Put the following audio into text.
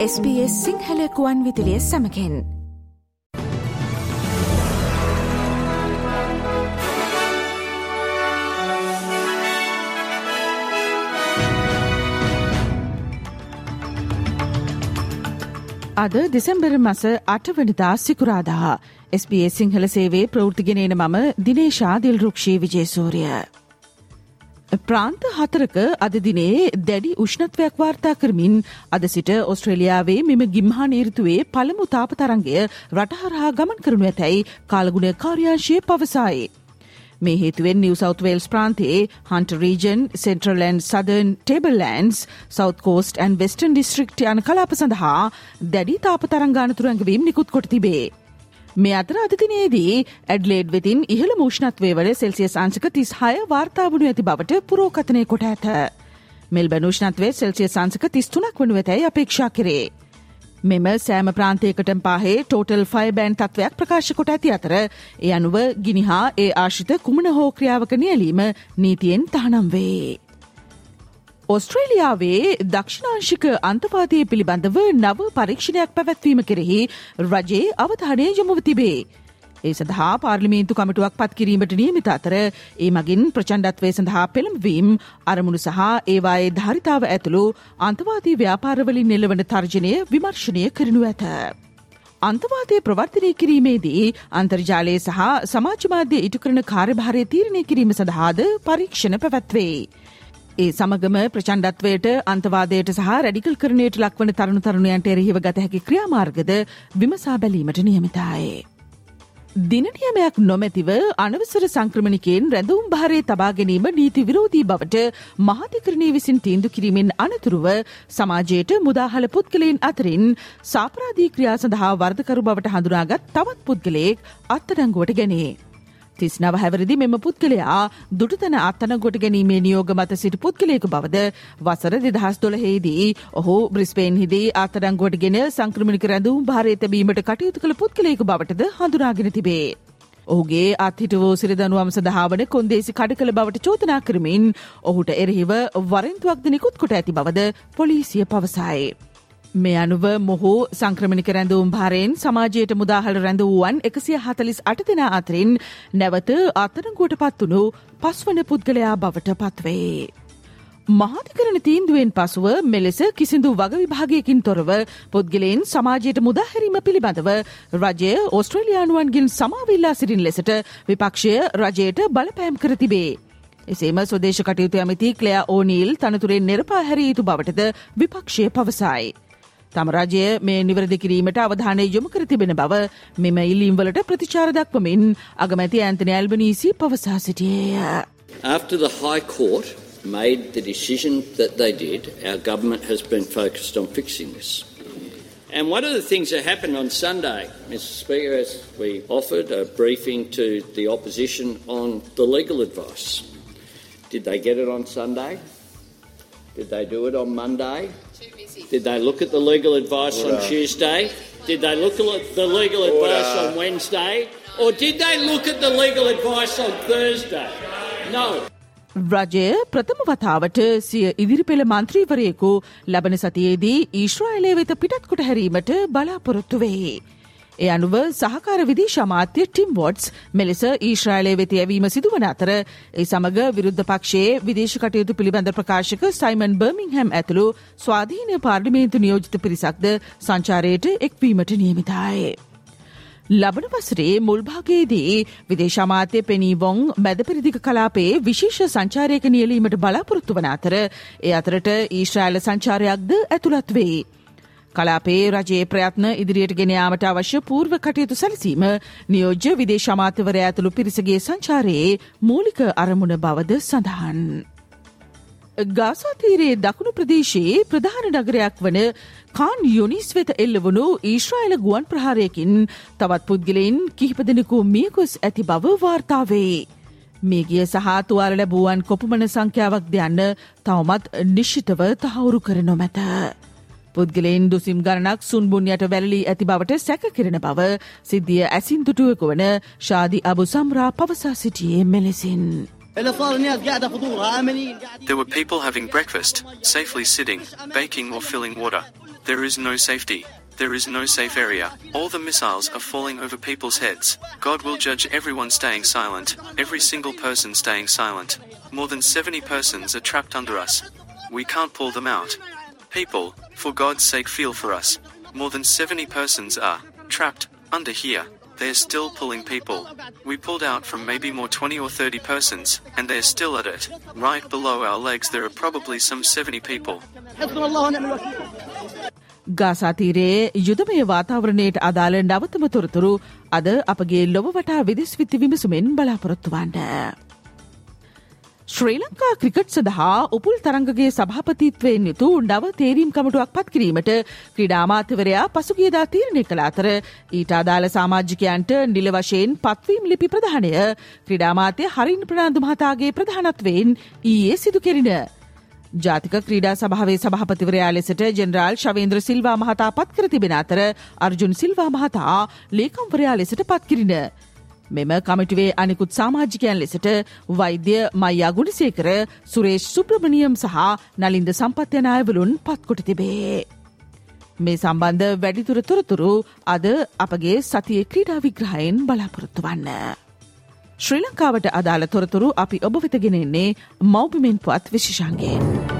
SBS සිංහලකුවන් විදිලිය සමකෙන් අද දෙසැම්බර මස අටවනිදා සිකුරාදා SBS සිංහල සේවේ ප්‍රෘතිගෙනන මම දිනේශා දිල්රුක්ෂී විජේසූරිය. ප්‍රාන්ත හතරක අද දිනේ දැඩි උෂ්ණත්වයක් වාර්තා කරමින් අද සිට ඔස්ට්‍රේලියාවේ මෙම ගිම්හා නීර්තුවේ පළමු තාප තරන්ගය රටහරහා ගමන් කරනු ඇතැයි කාලගුණ කාර්යාංශය පවසයි. මේ හේතුවෙන් New South Wales ප්‍රාන්තයේ Hunter Region Central and Southern Tablelands South Coast and Western District යන කලාප සඳහා දැඩි තාප තරංගානතුරංගවීම් නිකුත් කොට තිබේ. මේ අතර අදතිනේදී ඇඩ්ලේඩ් වෙතින් ඉහළ මූෂ්ණත්වය වල සෙල්සියස් අංශක තිස් හය වාර්තාාවනු ඇති බවට පුරෝකතනය කොට ඇත. මෙල් බනූෂ්ණත්වේ සෙල්සිය සංසක තිස්තුනක් වනු ඇතැයි අපේක්ෂා කරේ. මෙම සෑම ප්‍රාන්තයකටම පාහේ ටෝටල් ෆයි බෑන් තත්වයක් ප්‍රකාශ කොට ඇති අතර ඒ අනුව ගිනිහා ඒ ආශිත කුමන හෝ ක්‍රියාවක නියලීම නීතියෙන් තහනම් වේ. ඔස්ට්‍රේලියාවේ දක්ෂිනාංශික අන්තවාදය පිළිබඳව නව පරීක්ෂණයක් පැවැත්වීම කෙරෙහි රජයේ අවධානය යොමුව තිබේ. ඒ සඳහා පාර්ලිමේන්තු කමිටුවක් පත් කිරීමට නියමිත අතර ඒ මගින් ප්‍රචණ්ඩත්වය සඳහා පෙළම්වීම් අරමුණු සහ ඒවායේ ධාරිතාව ඇතුළු අන්තවාදී ව්‍යාපාරවලින් එල්ලවන තර්ජනය විමර්ශනය කරනු ඇත. අන්තවාදය ප්‍රවර්තනය කිරීමේදී අන්තර්ජාලය සහ සමාජමාධ්‍ය ඉටු කරන කාර්යභාරය තීරණය කිරීම සඳහාද පරීක්ෂණ පැවැත්වේ. ඒ සමගම ප්‍රචණ්ඩත්වයට අන්තවාදයට සහ රැඩිකල් කරණයට ලක්වන තරුණු තරුණයන්ට එරෙහිව ගත හැකි ක්‍රියාමාර්ගද විමසා බැලීමට නියමිතයි. දිනනියමයක් නොමැතිව අනවසර සංක්‍රමණිකයෙන් රැඳවුම් භාරය තබා ගැනීම නීති විරෝධී බවට මහතිකරණය විසින් තීන්දු කිරීමෙන් අනතුරුව සමාජයට මුදාහල පුද්ගලයෙන් අතරින් සාපරාධී ක්‍රියා සඳහා වර්ධකරු බවට හඳුනාගත් තවත් පුද්ගලයෙක් අත්තඩංගුවට ගැනේ. තිස් නව හැවරදි මෙම පුද්ගලයා දුටතන අත්තනගොට ගැනීමේ නියෝග මත සිට පුද්ගලයකු බවද වසර දෙදහස් දොළහේදී ඔහු බ්‍රිස්පේන් හිදී අත්තඩංගොට ගෙන සංක්‍රමණික රැඳූම් භාරය තැබීමට කටයුතු කළ පුද්ගලයකු බවටද හඳුනාගෙන තිබේ. ඔහුගේ අත්හිට වූ සිරිදනුවම් සඳහාවන කොන්දේසි කඩ කළ බවට චෝතනා කරමින් ඔහුට එරෙහිව වරෙන්තුවක්ද නිකුත් කොට ඇති බවද පොලිසිය පවසයි. මේ අනුව මොහු සංක්‍රමණික රැඳවුම් භාරයෙන් සමාජයට මුදාහල රැඳවුවන් එකසිය හතලිස් අට දෙනා අතරින් නැවත අත්තරංගුවට පත්වනු පස්වන පුද්ගලයා බවට පත්වේ. මහතිකරන තීන්දුවෙන් පසුව මෙලෙස කිසිදු වග විභාගයකින් තොරව පුද්ගලයෙන් සමාජයට මුදාහැරීම පිළිබඳව රජය ඔස්ට්‍රලයානුවන්ගින් සමාවිල්ලා සිරින් ලෙසට විපක්ෂය රජයට බලපෑම් කර තිබේ. එසේම ස්වදේශ කටයුතු ඇමති ක්ලයා ඕනීල් තනතුරෙන් නිරපා හැරී යුතු බවටද විපක්ෂය පවසයි. තම රජය මේ නිවැරදි කිරීමට අවධානය යොමු කර තිබෙන බව මෙම ඉල්ලීම්වලට ප්‍රතිචාර දක්වමින් අගමැති ඇන්තනි ඇල්බනීසි පවසා සිටියේය. After the High Court made the decision that they did, our government has been focused on fixing this. And one of the things that happened on Sunday, Mr. Speaker, is we offered a briefing to the opposition on the legal advice. Did they get it on Sunday? Did they do it on Monday? Did they look at the legal advice on Tuesday? Did they look at the legal advice on Wednesday? Or did they look at the legal advice on Thursday? No. රජය ප්‍රථම වතාවට සිය ඉදිරිපෙළ මන්ත්‍රීවරයෙකු ලබන සතියේදී ඊශ්‍රායිලය වෙත පිටත් කොට හැරීමට බලාපොරොත්තු වේ. ඒ අනුව සහකාර විදිශ අමාත්‍ය ටිම් වොඩ්ස් මෙලෙස ඊශ්‍රායිලය වෙත ඇවීම සිදුවන අතර ඒ සමග විරුද්ධ පක්ෂයේ විදේශ කටයුතු පිළිබඳ ප්‍රකාශක සයිමන් බර්මිංහැම් ඇතුළු ස්වාධීන පාර්ලිමේන්තු නියෝජිත පිරිසක්ද සංචාරයට එක්වීමට නියමිතාය. ලබන වසරේ මුල්භාගයේදී විදේශමාත්‍ය පෙනීවොං මැදපිරිදික කලාපේ විශේෂ සංචාරයක නියලීමට බලාපොරොත්තු වන අතර ඒ අතරට ඊශ්‍රායිල සංචාරයක්ද ඇතුළත් වේ. කලාපේ රජයේ ප්‍රයත්න ඉදිරියට ගෙනයාමට අවශ්‍ය පූර්ව කටයුතු සැලසීම නියෝජ්‍ය විදේශ අමාත්‍යවරයා ඇතුළු පිරිසගේ සංචාරයේ මූලික අරමුණ බවද සඳහන්. ගාසාතීරයේ දකුණු ප්‍රදේශයේ ප්‍රධාන නගරයක් වන කාන් යොනිස් වෙත එල්ලවනු ඊශ්‍රායිල ගුවන් ප්‍රහාරයකින් තවත් පුද්ගලයින් කිහිප දෙනෙකු මියකොස් ඇති බව වාර්තාවේ. මේගිය සහ තුවාල ලැබුවන් කොපමණ සංඛ්‍යාවක් දෙයන්න තවමත් නිශ්ිතව තහවුරු කර නොමැත. දුසිම් ගණනක් ඇති බවට සැකකිරෙන බව සිද්ධිය ඇසින් දුටුවක වන ශාදි අබු සම්රා පවසා සිටියේ මෙලෙසින්. There were people having breakfast, safely sitting, baking or filling water. There is no safety. There is no safe area. All the missiles are falling over people's heads. God will judge everyone staying silent, every single person staying silent. More than 70 persons are trapped under us. We can't pull them out. People, for God's sake, feel for us. More than 70 persons are trapped under here. They're still pulling people. We pulled out from maybe more 20 or 30 persons, and they're still at it. Right below our legs, there are probably some 70 people. ගාසාතීරයේ යුදමය වාතාවරණයට අදාළ නවතම තොරතුරු අද අපගේ ලොව වටා විදිස් විත්ති විමසුමෙන් බලාපොරොත්තුවන්ට. ශ්‍රී Lanka cricket සඳහා උපුල් තරංගගේ සභාපතිත්වයෙන් යුතු නව තේරීම් කමටුවක් පත් කිරීමට ක්‍රඩාමාත්‍යවරයා පසුගියදා තීරණය කළ අතර ඊට අදාළ සාමාජිකයන්ට නිල වශයෙන් පත්වීම් ලිපි ප්‍රධානය ක්‍රඩාමාතය හරින් ප්‍රනාාන්දු මහතාගේ ප්‍රධානත්වයෙන් ඊයේ සිදු කෙරින. ජාතික ක්‍රීඩා සභාවේ සභහපතිවරයා ලෙසට ජෙනරාල් ශවේන්ද්‍ර සිල්වා මහතා පත් කර තිබෙන අතර අර්ජුන් සිල්වා මහතා ලේකම්වරයා ලෙසට පත්කිරින. මෙම කමිටුවේ අනිකුත් සාමාජිකයන් ලෙසට වෛද්‍ය මයියා ගුණසේකර සුරේෂ් සුප්‍රමණියම් සහ නලින්ද සම්පත්්‍යන අයවලුන් පත්කොට තිබේ. මේ සම්බන්ධ වැඩිතුර තොරතුරු අද අපගේ සතිය ක්‍රීඩා විග්‍රහයෙන් බලාපොරොත්තු වන්න. ශ්‍රී ලංකාවට අදාළ තොරතුරු අපි ඔබ වෙතගෙනෙන්නේ මෞබිමෙන් පුවත් විශෂන්ගේ.